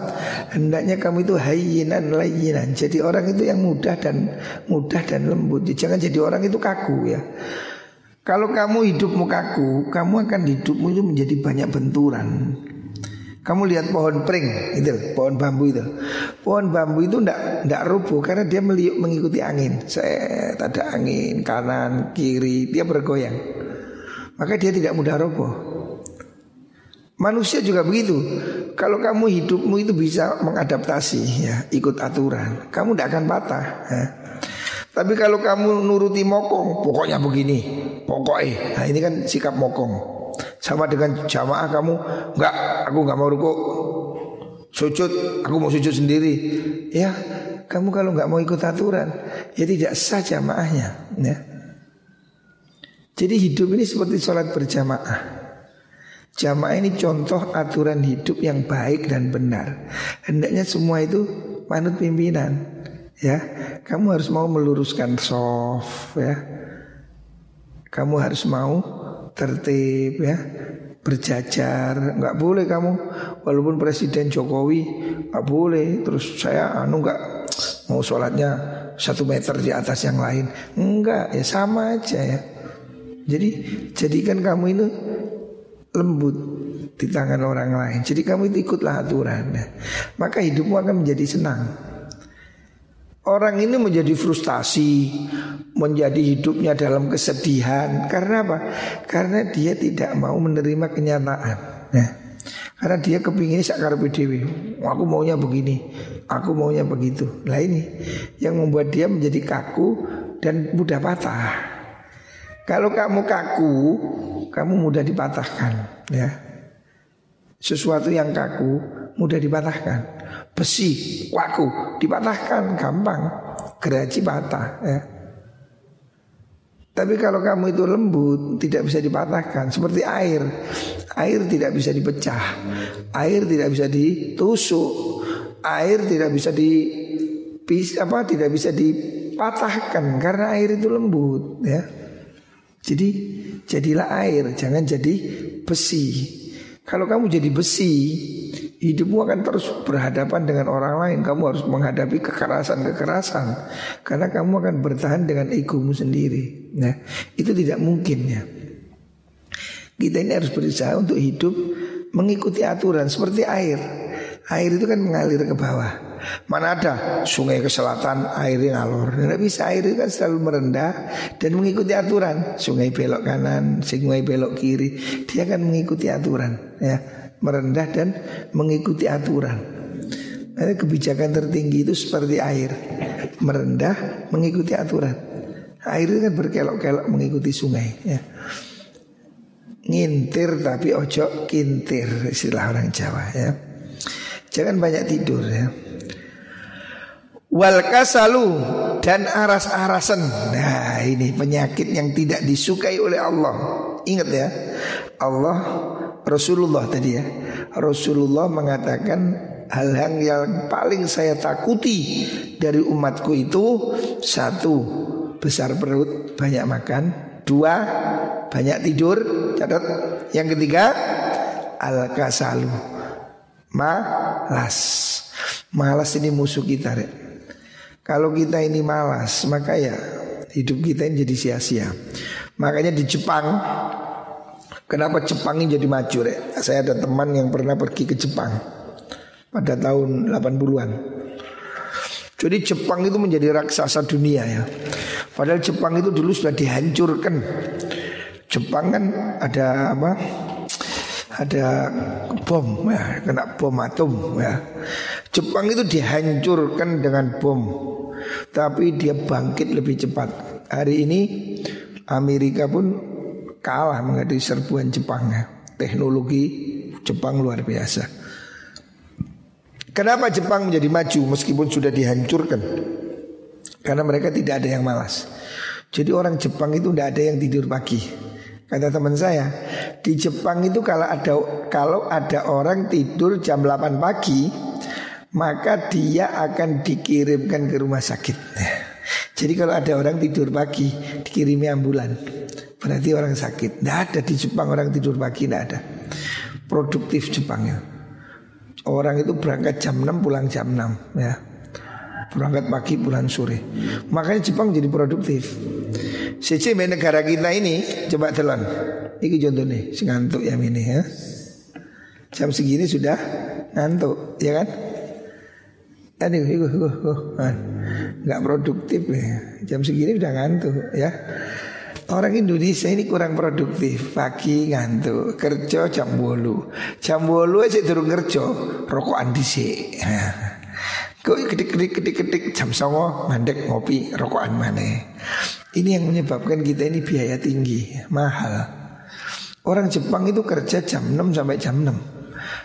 Speaker 1: hendaknya kamu itu hayyinan layinan. Jadi orang itu yang mudah dan mudah dan lembut. Jangan jadi orang itu kaku ya. Kalau kamu hidupmu kaku, kamu akan hidupmu itu menjadi banyak benturan. Kamu lihat pohon pring itu, pohon bambu itu. Pohon bambu itu ndak ndak rubuh karena dia meliuk mengikuti angin. Saya ada angin kanan kiri, dia bergoyang. Maka dia tidak mudah roboh. Manusia juga begitu. Kalau kamu hidupmu itu bisa mengadaptasi ya, ikut aturan, kamu tidak akan patah. Ya. Tapi kalau kamu nuruti mokong, pokoknya begini, pokoknya. Nah ini kan sikap mokong. Sama dengan jamaah kamu, enggak, aku enggak mau ruku, sujud, aku mau sujud sendiri. Ya, kamu kalau enggak mau ikut aturan, ya tidak sah jamaahnya. Ya. Jadi hidup ini seperti sholat berjamaah. Jamaah ini contoh aturan hidup yang baik dan benar. Hendaknya semua itu manut pimpinan. Ya, kamu harus mau meluruskan soft ya. Kamu harus mau tertib ya, berjajar. Nggak boleh kamu walaupun Presiden Jokowi nggak boleh. Terus saya anu nggak mau sholatnya satu meter di atas yang lain. Enggak ya sama aja ya. Jadi jadikan kamu itu lembut di tangan orang lain. Jadi kamu itu ikutlah aturan. Maka hidupmu akan menjadi senang. Orang ini menjadi frustasi, menjadi hidupnya dalam kesedihan. Karena apa? Karena dia tidak mau menerima kenyataan. Nah, karena dia kepingin sakar PDW. Aku maunya begini, aku maunya begitu. Nah ini yang membuat dia menjadi kaku dan mudah patah. Kalau kamu kaku, kamu mudah dipatahkan ya. Sesuatu yang kaku mudah dipatahkan. Besi, waku dipatahkan gampang. Geraji patah ya. Tapi kalau kamu itu lembut tidak bisa dipatahkan seperti air. Air tidak bisa dipecah. Air tidak bisa ditusuk. Air tidak bisa di apa tidak bisa dipatahkan karena air itu lembut ya. Jadi jadilah air, jangan jadi besi. Kalau kamu jadi besi, hidupmu akan terus berhadapan dengan orang lain. Kamu harus menghadapi kekerasan-kekerasan karena kamu akan bertahan dengan egomu sendiri. Nah, itu tidak mungkin ya. Kita ini harus berusaha untuk hidup mengikuti aturan seperti air. Air itu kan mengalir ke bawah. Mana ada sungai ke selatan airnya ngalor Tidak bisa air itu kan selalu merendah Dan mengikuti aturan Sungai belok kanan, sungai belok kiri Dia akan mengikuti aturan ya Merendah dan mengikuti aturan Nah, kebijakan tertinggi itu seperti air Merendah mengikuti aturan Air itu kan berkelok-kelok mengikuti sungai ya. Ngintir tapi ojo kintir Istilah orang Jawa ya Jangan banyak tidur ya Wal kasalu dan aras-arasan. Nah, ini penyakit yang tidak disukai oleh Allah. Ingat ya. Allah Rasulullah tadi ya. Rasulullah mengatakan hal-hal yang paling saya takuti dari umatku itu satu besar perut banyak makan, dua banyak tidur, catat. Yang ketiga al kasalu malas. Malas ini musuh kita, Rek. Kalau kita ini malas, maka ya hidup kita ini jadi sia-sia. Makanya di Jepang, kenapa Jepang ini jadi maju? Re? Saya ada teman yang pernah pergi ke Jepang. pada tahun 80-an. Jadi Jepang itu menjadi raksasa dunia ya. Padahal Jepang itu dulu sudah dihancurkan. Jepang kan ada apa? Ada bom ya, kena bom atom ya. Jepang itu dihancurkan dengan bom. Tapi dia bangkit lebih cepat. Hari ini Amerika pun kalah menghadapi serbuan Jepang. Teknologi Jepang luar biasa. Kenapa Jepang menjadi maju meskipun sudah dihancurkan? Karena mereka tidak ada yang malas. Jadi orang Jepang itu tidak ada yang tidur pagi. Kata teman saya, di Jepang itu kalau ada kalau ada orang tidur jam 8 pagi, maka dia akan dikirimkan ke rumah sakit. Jadi kalau ada orang tidur pagi, dikirimi ambulan. Berarti orang sakit. Tidak ada di Jepang orang tidur pagi, tidak ada. Produktif Jepangnya. Orang itu berangkat jam 6 pulang jam 6 ya. Berangkat pagi pulang sore. Makanya Jepang jadi produktif. Sece negara kita ini coba telan. Ini contohnya, si ngantuk ya ini ya. Jam segini sudah ngantuk, ya kan? Aduh, iku, iku, iku. nggak produktif ya. Jam segini udah ngantuk, ya. Orang Indonesia ini kurang produktif. Pagi ngantuk Kerja jam bolu Jam bolu aja turun kerja Rokokan disik Kok kedik-kedik-kedik-kedik Jam songo mandek ngopi Rokokan mana Ini yang menyebabkan kita ini biaya tinggi Mahal. Orang Jepang itu kerja jam 6 sampai jam 6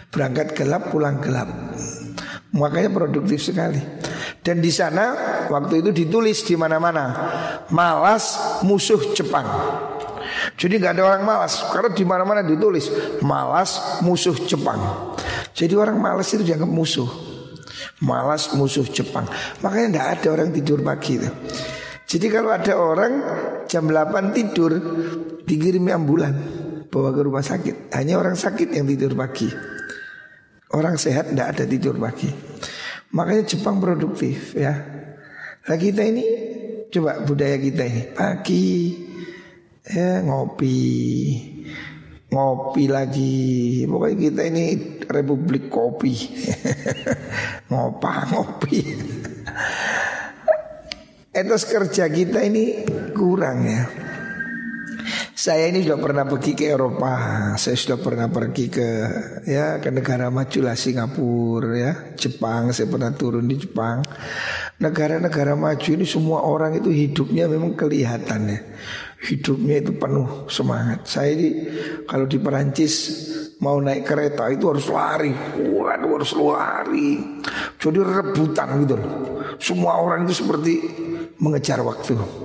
Speaker 1: Berangkat gelap pulang gelap Makanya produktif sekali dan di sana waktu itu ditulis di mana-mana malas musuh Jepang. Jadi nggak ada orang malas karena di mana-mana ditulis malas musuh Jepang. Jadi orang malas itu dianggap musuh. Malas musuh Jepang. Makanya tidak ada orang tidur pagi itu. Jadi kalau ada orang jam 8 tidur dikirimi ambulan bawa ke rumah sakit. Hanya orang sakit yang tidur pagi. Orang sehat tidak ada tidur pagi. Makanya Jepang produktif ya. Nah kita ini coba budaya kita ini. Pagi ya ngopi. Ngopi lagi. Pokoknya kita ini Republik Kopi. Ngopa ngopi. Etos kerja kita ini kurang ya saya ini sudah pernah pergi ke Eropa, saya sudah pernah pergi ke ya ke negara maju lah Singapura ya, Jepang, saya pernah turun di Jepang. Negara-negara maju ini semua orang itu hidupnya memang kelihatan ya. Hidupnya itu penuh semangat. Saya ini kalau di Perancis mau naik kereta itu harus lari, waduh harus lari. Jadi rebutan gitu. Semua orang itu seperti mengejar waktu.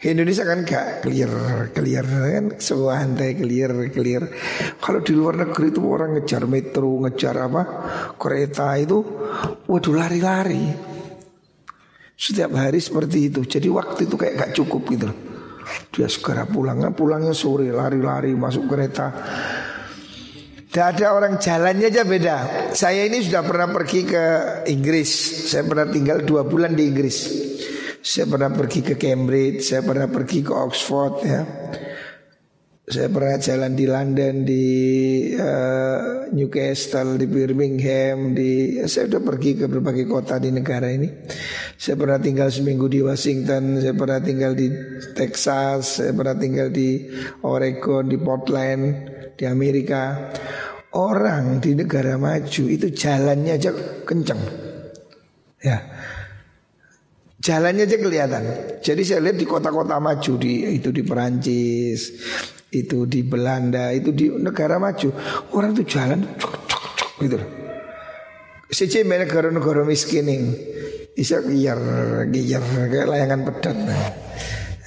Speaker 1: Indonesia kan gak clear, clear kan semua hantai clear, clear. Kalau di luar negeri itu orang ngejar metro, ngejar apa kereta itu, waduh lari-lari. Setiap hari seperti itu. Jadi waktu itu kayak gak cukup gitu. Dia segera pulang, kan pulangnya sore, lari-lari masuk kereta. Tidak ada orang jalannya aja beda. Saya ini sudah pernah pergi ke Inggris. Saya pernah tinggal dua bulan di Inggris. Saya pernah pergi ke Cambridge, saya pernah pergi ke Oxford ya. Saya pernah jalan di London, di uh, Newcastle, di Birmingham, di ya saya sudah pergi ke berbagai kota di negara ini. Saya pernah tinggal seminggu di Washington, saya pernah tinggal di Texas, saya pernah tinggal di Oregon, di Portland, di Amerika. Orang di negara maju itu jalannya aja kenceng. Ya, Jalannya aja kelihatan. Jadi saya lihat di kota-kota maju di itu di Perancis, itu di Belanda, itu di negara maju. Orang tuh jalan cok cok cok gitu. Sejak negara-negara miskin ini bisa giyer giyer kayak layangan pedat. Nah.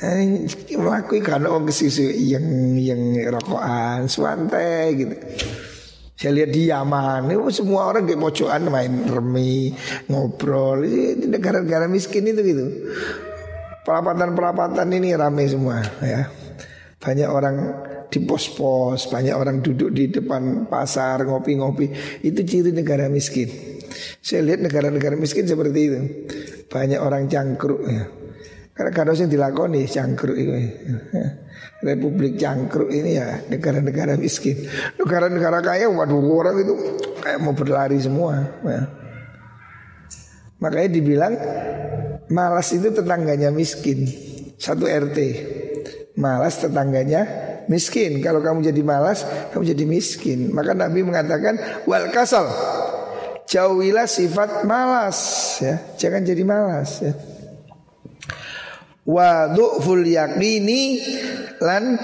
Speaker 1: Melakukan karena orang kesusu yang yang rokokan, suante gitu. Saya lihat di Yaman, itu semua orang kayak pojokan main remi, ngobrol. Di negara-negara miskin itu gitu. Perapatan-perapatan ini rame semua ya. Banyak orang di pos-pos, banyak orang duduk di depan pasar ngopi-ngopi. Itu ciri negara miskin. Saya lihat negara-negara miskin seperti itu. Banyak orang cangkruk ya. Karena kadang yang dilakoni cangkruk. Ya. Republik cangkruk ini ya negara-negara miskin. Negara-negara kaya waduh orang itu kayak mau berlari semua. Ya. Makanya dibilang malas itu tetangganya miskin. Satu RT. Malas tetangganya miskin. Kalau kamu jadi malas, kamu jadi miskin. Maka Nabi mengatakan wal kasal. Jauhilah sifat malas ya. Jangan jadi malas ya. Wa du'ful yakini lan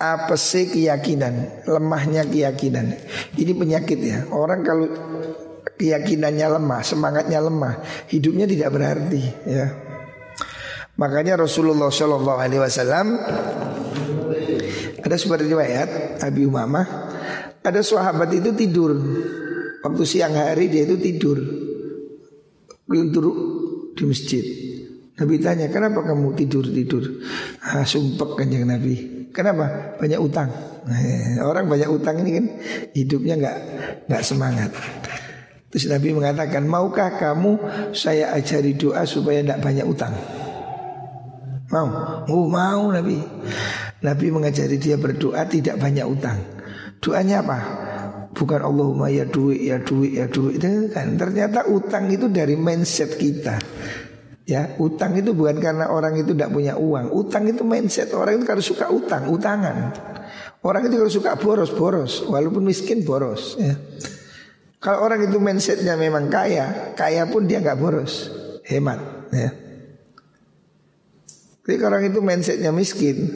Speaker 1: apa sih keyakinan, lemahnya keyakinan. Ini penyakit ya. Orang kalau keyakinannya lemah, semangatnya lemah, hidupnya tidak berarti ya. Makanya Rasulullah Shallallahu Alaihi Wasallam ada sebuah riwayat Abi Umamah ada sahabat itu tidur waktu siang hari dia itu tidur di masjid. Nabi tanya kenapa kamu tidur tidur? Ah, sumpek kanjeng Nabi. Kenapa? Banyak utang. Eh, orang banyak utang ini kan hidupnya nggak nggak semangat. Terus Nabi mengatakan, maukah kamu saya ajari doa supaya tidak banyak utang? Mau? Oh mau Nabi. Nabi mengajari dia berdoa tidak banyak utang. Doanya apa? Bukan Allahumma ya duit ya duit ya duit itu kan ternyata utang itu dari mindset kita. Ya, utang itu bukan karena orang itu tidak punya uang. Utang itu mindset orang itu kalau suka utang, utangan. Orang itu kalau suka boros, boros. Walaupun miskin boros. Ya. Kalau orang itu mindsetnya memang kaya, kaya pun dia nggak boros, hemat. Ya. Tapi orang itu mindsetnya miskin,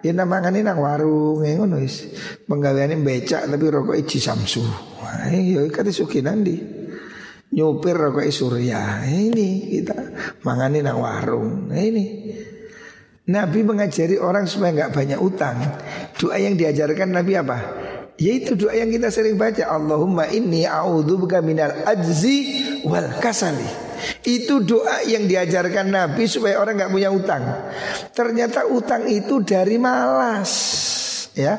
Speaker 1: ya namanya nang warung, ya ngono is. Penggaweane becak tapi rokok iji samsu. Wah, ya kata suki nanti. Nyupir rokok surya. Ini kita mangani nang warung. Nah, ini. Nabi mengajari orang supaya nggak banyak utang. Doa yang diajarkan Nabi apa? Yaitu doa yang kita sering baca Allahumma inni a'udzubika minal ajzi wal kasali Itu doa yang diajarkan Nabi supaya orang nggak punya utang. Ternyata utang itu dari malas ya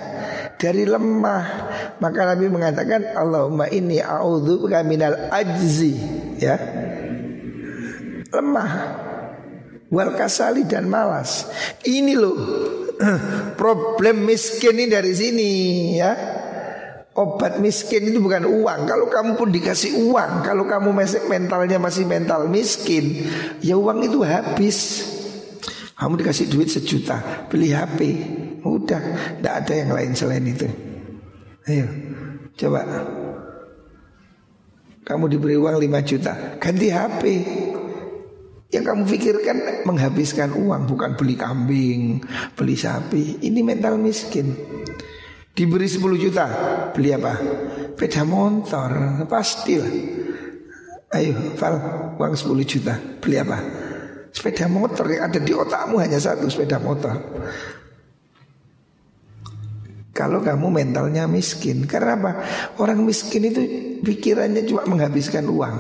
Speaker 1: dari lemah. Maka Nabi mengatakan Allahumma inni a'udzubika minal ajzi ya. Lemah wal kasali dan malas. Ini loh problem miskin ini dari sini ya Obat miskin itu bukan uang. Kalau kamu pun dikasih uang Kalau kamu masih mentalnya masih mental miskin Ya uang itu habis. Kamu dikasih duit sejuta Beli HP Udah Tidak ada yang lain selain itu. Ayo Coba. Kamu diberi uang 5 juta Ganti HP yang kamu pikirkan menghabiskan uang bukan beli kambing, beli sapi. Ini mental miskin. Diberi 10 juta. Beli apa? Beda motor. Pastilah. Ayo Val Uang 10 juta. Beli apa? Sepeda motor yang ada di otakmu hanya satu sepeda motor. Kalau kamu mentalnya miskin Karena apa? Orang miskin itu pikirannya cuma menghabiskan uang.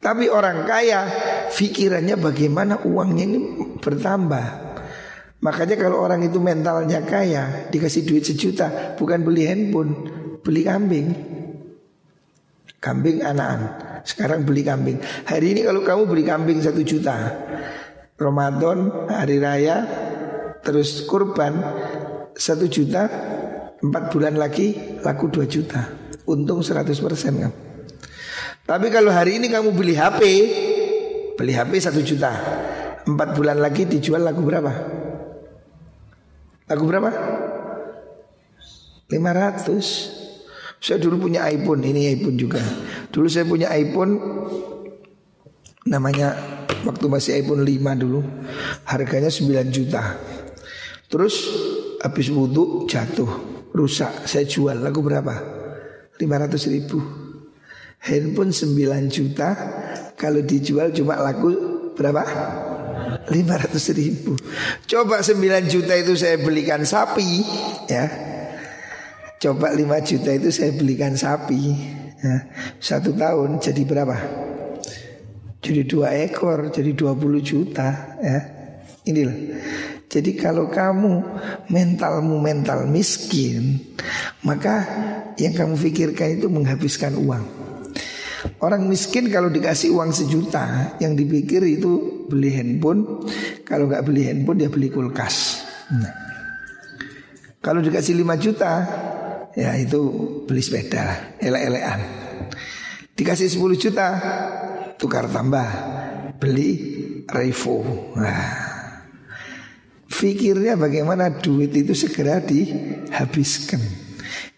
Speaker 1: Tapi orang kaya Pikirannya bagaimana uangnya ini bertambah Makanya kalau orang itu mentalnya kaya Dikasih duit sejuta Bukan beli handphone Beli kambing. Kambing anakan Sekarang beli kambing. Hari ini kalau kamu beli kambing satu juta Ramadan Hari Raya Terus kurban Satu juta Empat bulan lagi Laku dua juta. Untung 100% kan Tapi kalau hari ini kamu beli HP Beli HP satu juta Empat bulan lagi dijual laku berapa? Lagu berapa? 500 Saya dulu punya iPhone Ini iPhone juga Dulu saya punya iPhone Namanya Waktu masih iPhone 5 dulu Harganya 9 juta Terus Habis wudhu jatuh Rusak Saya jual Lagu berapa? 500 ribu Handphone 9 juta Kalau dijual cuma laku Berapa? 500 ribu. Coba 9 juta itu saya belikan sapi ya. Coba 5 juta itu saya belikan sapi ya. Satu tahun jadi berapa? Jadi dua ekor Jadi 20 juta ya. Inilah. Jadi kalau kamu mentalmu mental miskin Maka yang kamu pikirkan itu menghabiskan uang. Orang miskin kalau dikasih uang sejuta Yang dipikir itu beli handphone Kalau nggak beli handphone dia beli kulkas. Nah. Kalau dikasih 5 juta Ya itu beli sepeda Elek-elekan. Dikasih 10 juta Tukar tambah Beli Revo. Nah. Fikirnya bagaimana duit itu segera dihabiskan.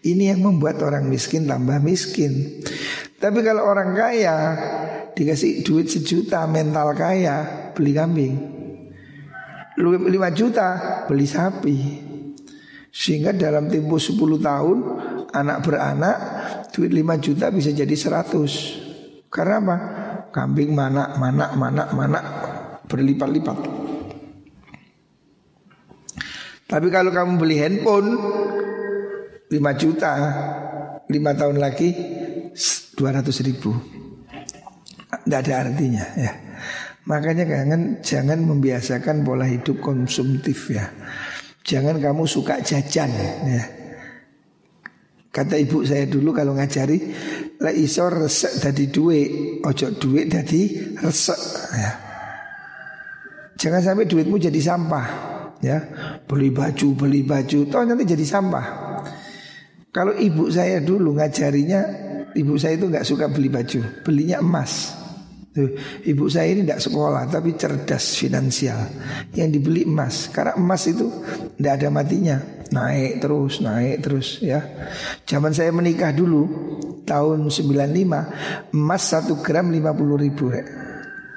Speaker 1: Ini yang membuat orang miskin tambah miskin. Tapi kalau orang kaya Dikasih duit sejuta mental kaya Beli kambing. 5 juta beli sapi. Sehingga dalam tempo 10 tahun Anak beranak Duit 5 juta bisa jadi 100 Karena apa? Kambing mana, mana, mana, mana Berlipat-lipat. Tapi kalau kamu beli handphone 5 juta 5 tahun lagi 200 ribu. Tidak ada artinya ya Makanya jangan jangan membiasakan pola hidup konsumtif ya. Jangan kamu suka jajan ya. Kata ibu saya dulu kalau ngajari La iso resek dari duit Ojo duit dari resek ya. Jangan sampai duitmu jadi sampah ya. Beli baju beli baju toh nanti jadi sampah. Kalau ibu saya dulu ngajarinya ibu saya itu nggak suka beli baju belinya emas Tuh, ibu saya ini tidak sekolah tapi cerdas finansial. Yang dibeli emas. Karena emas itu tidak ada matinya. Naik terus naik terus ya. Zaman saya menikah dulu tahun 95 emas satu gram 50 ribu ya.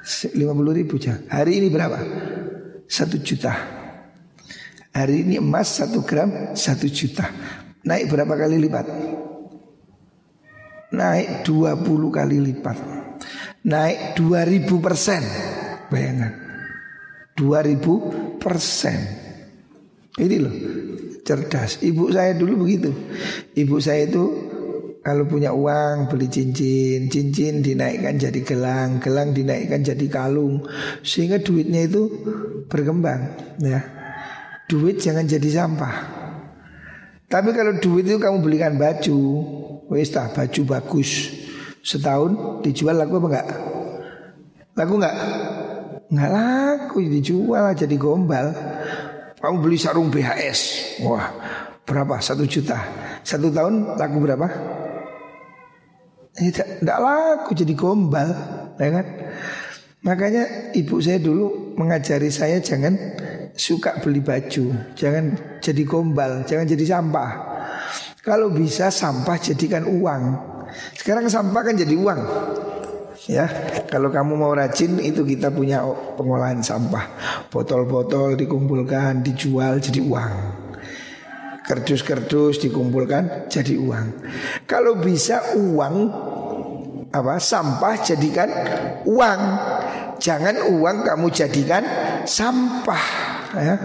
Speaker 1: 50 ribu aja hari ini berapa? Satu juta. Hari ini emas satu gram satu juta. Naik berapa kali lipat? Naik 20 kali lipat Naik 2000 persen. Bayangkan. 2000 persen. Ini loh cerdas. Ibu saya dulu begitu. Ibu saya itu kalau punya uang beli cincin Cincin dinaikkan jadi gelang Gelang dinaikkan jadi kalung. Sehingga duitnya itu berkembang ya. Duit jangan jadi sampah. Tapi kalau duit itu kamu belikan baju Wes baju bagus Setahun dijual laku apa enggak? Laku enggak? Enggak laku dijual jadi gombal Kamu beli sarung BHS Wah berapa? Satu juta Satu tahun laku berapa? Tidak, tidak laku jadi gombal ya kan? Makanya ibu saya dulu mengajari saya jangan suka beli baju, jangan jadi gombal, jangan jadi sampah. Kalau bisa sampah jadikan uang. Sekarang sampah kan jadi uang. Ya, kalau kamu mau rajin itu kita punya pengolahan sampah. Botol-botol dikumpulkan, dijual jadi uang. Kerdus-kerdus dikumpulkan jadi uang. Kalau bisa uang apa sampah jadikan uang. Jangan uang kamu jadikan sampah ya.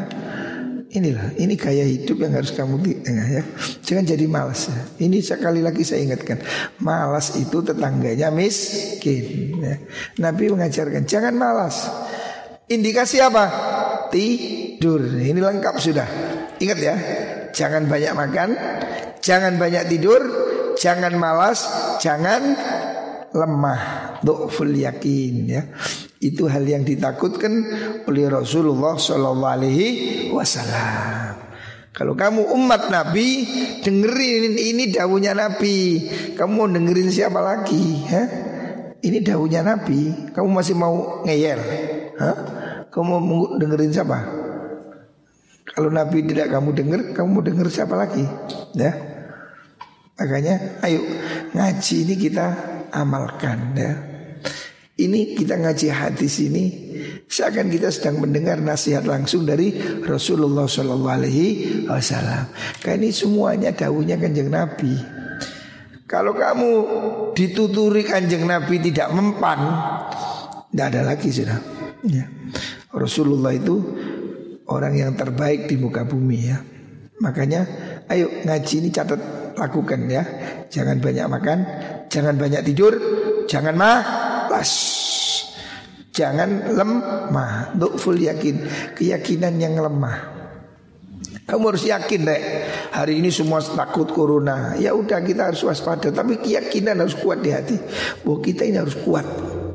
Speaker 1: Inilah, ini gaya hidup yang harus kamu ya, ya. Jangan jadi malas ya. Ini sekali lagi saya ingatkan, malas itu tetangganya miskin. Ya. Nabi mengajarkan jangan malas. Indikasi apa? Tidur. Ini lengkap sudah. Ingat ya, jangan banyak makan, jangan banyak tidur, jangan malas, jangan lemah, du'ful yakin ya. Itu hal yang ditakutkan oleh Rasulullah Shallallahu Alaihi Wasallam. Kalau kamu umat Nabi dengerin ini daunnya Nabi. Kamu mau dengerin siapa lagi? Ha? Ini daunnya Nabi. Kamu masih mau ngeyel? Ha? Kamu mau dengerin siapa? Kalau Nabi tidak kamu dengar, kamu mau denger siapa lagi? Ya. Makanya ayo ngaji ini kita amalkan ya. Ini kita ngaji hadis ini seakan kita sedang mendengar nasihat langsung dari Rasulullah Shallallahu Alaihi Wasallam. Karena ini semuanya daunnya kanjeng Nabi. Kalau kamu dituturi kanjeng Nabi tidak mempan, tidak ada lagi sudah. Ya. Rasulullah itu orang yang terbaik di muka bumi ya. Makanya ayo ngaji ini catat lakukan ya. Jangan banyak makan, jangan banyak tidur, jangan mah pas Jangan lemah full yakin Keyakinan yang lemah kamu harus yakin deh hari ini semua takut corona. Ya udah kita harus waspada, tapi keyakinan harus kuat di hati. Bahwa kita ini harus kuat,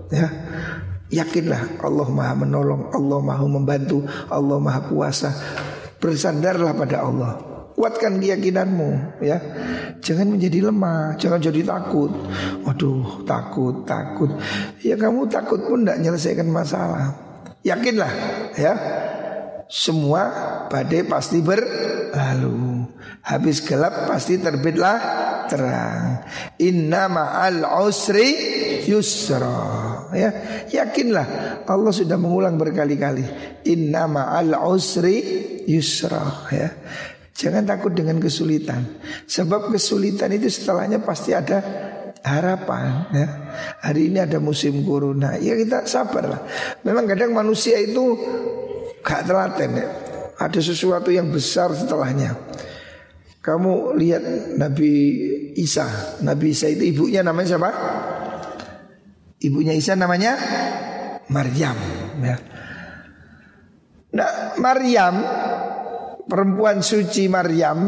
Speaker 1: ya. Yakinlah Allah Maha menolong, Allah Maha membantu, Allah Maha kuasa. Bersandarlah pada Allah. Kuatkan keyakinanmu ya. Jangan menjadi lemah, jangan jadi takut. Waduh, takut, takut. Ya kamu takut pun tidak menyelesaikan masalah. Yakinlah ya. Semua badai pasti berlalu. Habis gelap pasti terbitlah terang. Inna ma'al usri yusra. Ya, yakinlah Allah sudah mengulang berkali-kali. Inna ma'al usri yusra ya. Jangan takut dengan kesulitan. Sebab kesulitan itu setelahnya pasti ada harapan ya. Hari ini ada musim corona. Ya kita sabarlah. Memang kadang manusia itu gak telaten ya. Ada sesuatu yang besar setelahnya. Kamu lihat Nabi Isa. Nabi Isa itu ibunya namanya siapa? Ibunya Isa namanya Maryam ya. Nah, Maryam perempuan suci Maryam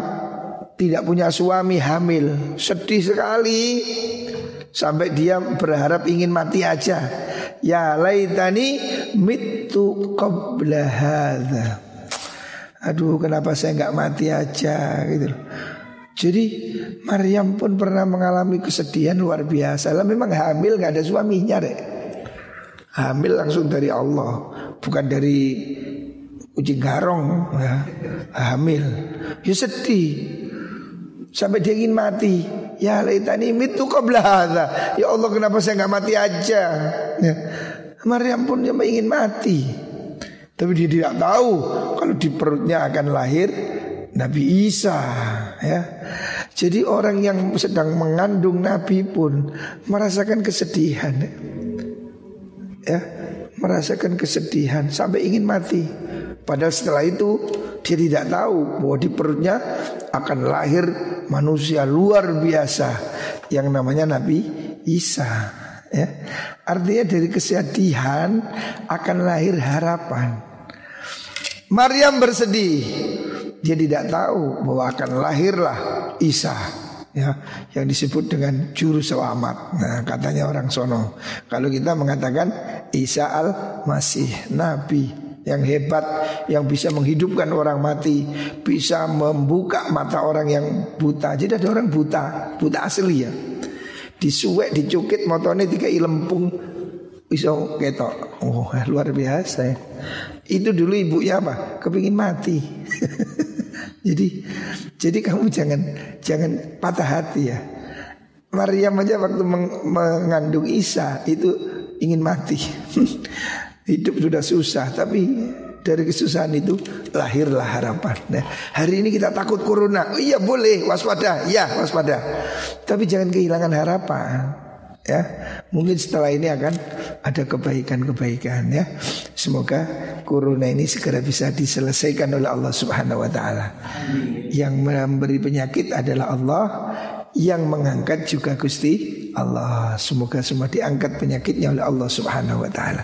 Speaker 1: tidak punya suami hamil, sedih sekali sampai dia berharap ingin mati aja. Ya laitani mitu qabla. Aduh, kenapa saya nggak mati aja gitu Jadi Maryam pun pernah mengalami kesedihan luar biasa. Lah memang hamil nggak ada suaminya deh. Hamil langsung dari Allah, bukan dari kucing garong ya, hamil. Ya sedih. Sampai dia ingin mati. Ya laitani mitu qabla hadza. Ya Allah kenapa saya nggak mati aja? Ya. Maryam pun dia ingin mati. Tapi dia tidak tahu kalau di perutnya akan lahir Nabi Isa ya. Jadi orang yang sedang mengandung Nabi pun merasakan kesedihan. Ya, merasakan kesedihan sampai ingin mati. Padahal setelah itu dia tidak tahu bahwa di perutnya akan lahir manusia luar biasa yang namanya Nabi Isa. Ya. Artinya dari kesedihan akan lahir harapan. Maryam bersedih dia tidak tahu bahwa akan lahirlah Isa ya yang disebut dengan juru selamat. Nah, katanya orang sono. Kalau kita mengatakan Isa al-Masih, nabi yang hebat yang bisa menghidupkan orang mati, bisa membuka mata orang yang buta. Jadi ada orang buta, buta asli ya. Disuwek, dicukit motornya tiga lempung bisa ketok. Oh, luar biasa ya. Itu dulu ibunya apa? Kepingin mati. jadi jadi kamu jangan jangan patah hati ya. Maryam aja waktu mengandung Isa itu ingin mati. Hidup sudah susah tapi dari kesusahan itu lahirlah harapan. Nah, hari ini kita takut corona. Oh, iya boleh waspada, ya waspada. Tapi jangan kehilangan harapan. Ya, mungkin setelah ini akan ada kebaikan-kebaikan ya. Semoga corona ini segera bisa diselesaikan oleh Allah Subhanahu wa taala. Yang memberi penyakit adalah Allah, yang mengangkat juga Gusti Allah. Semoga semua diangkat penyakitnya oleh Allah Subhanahu wa taala.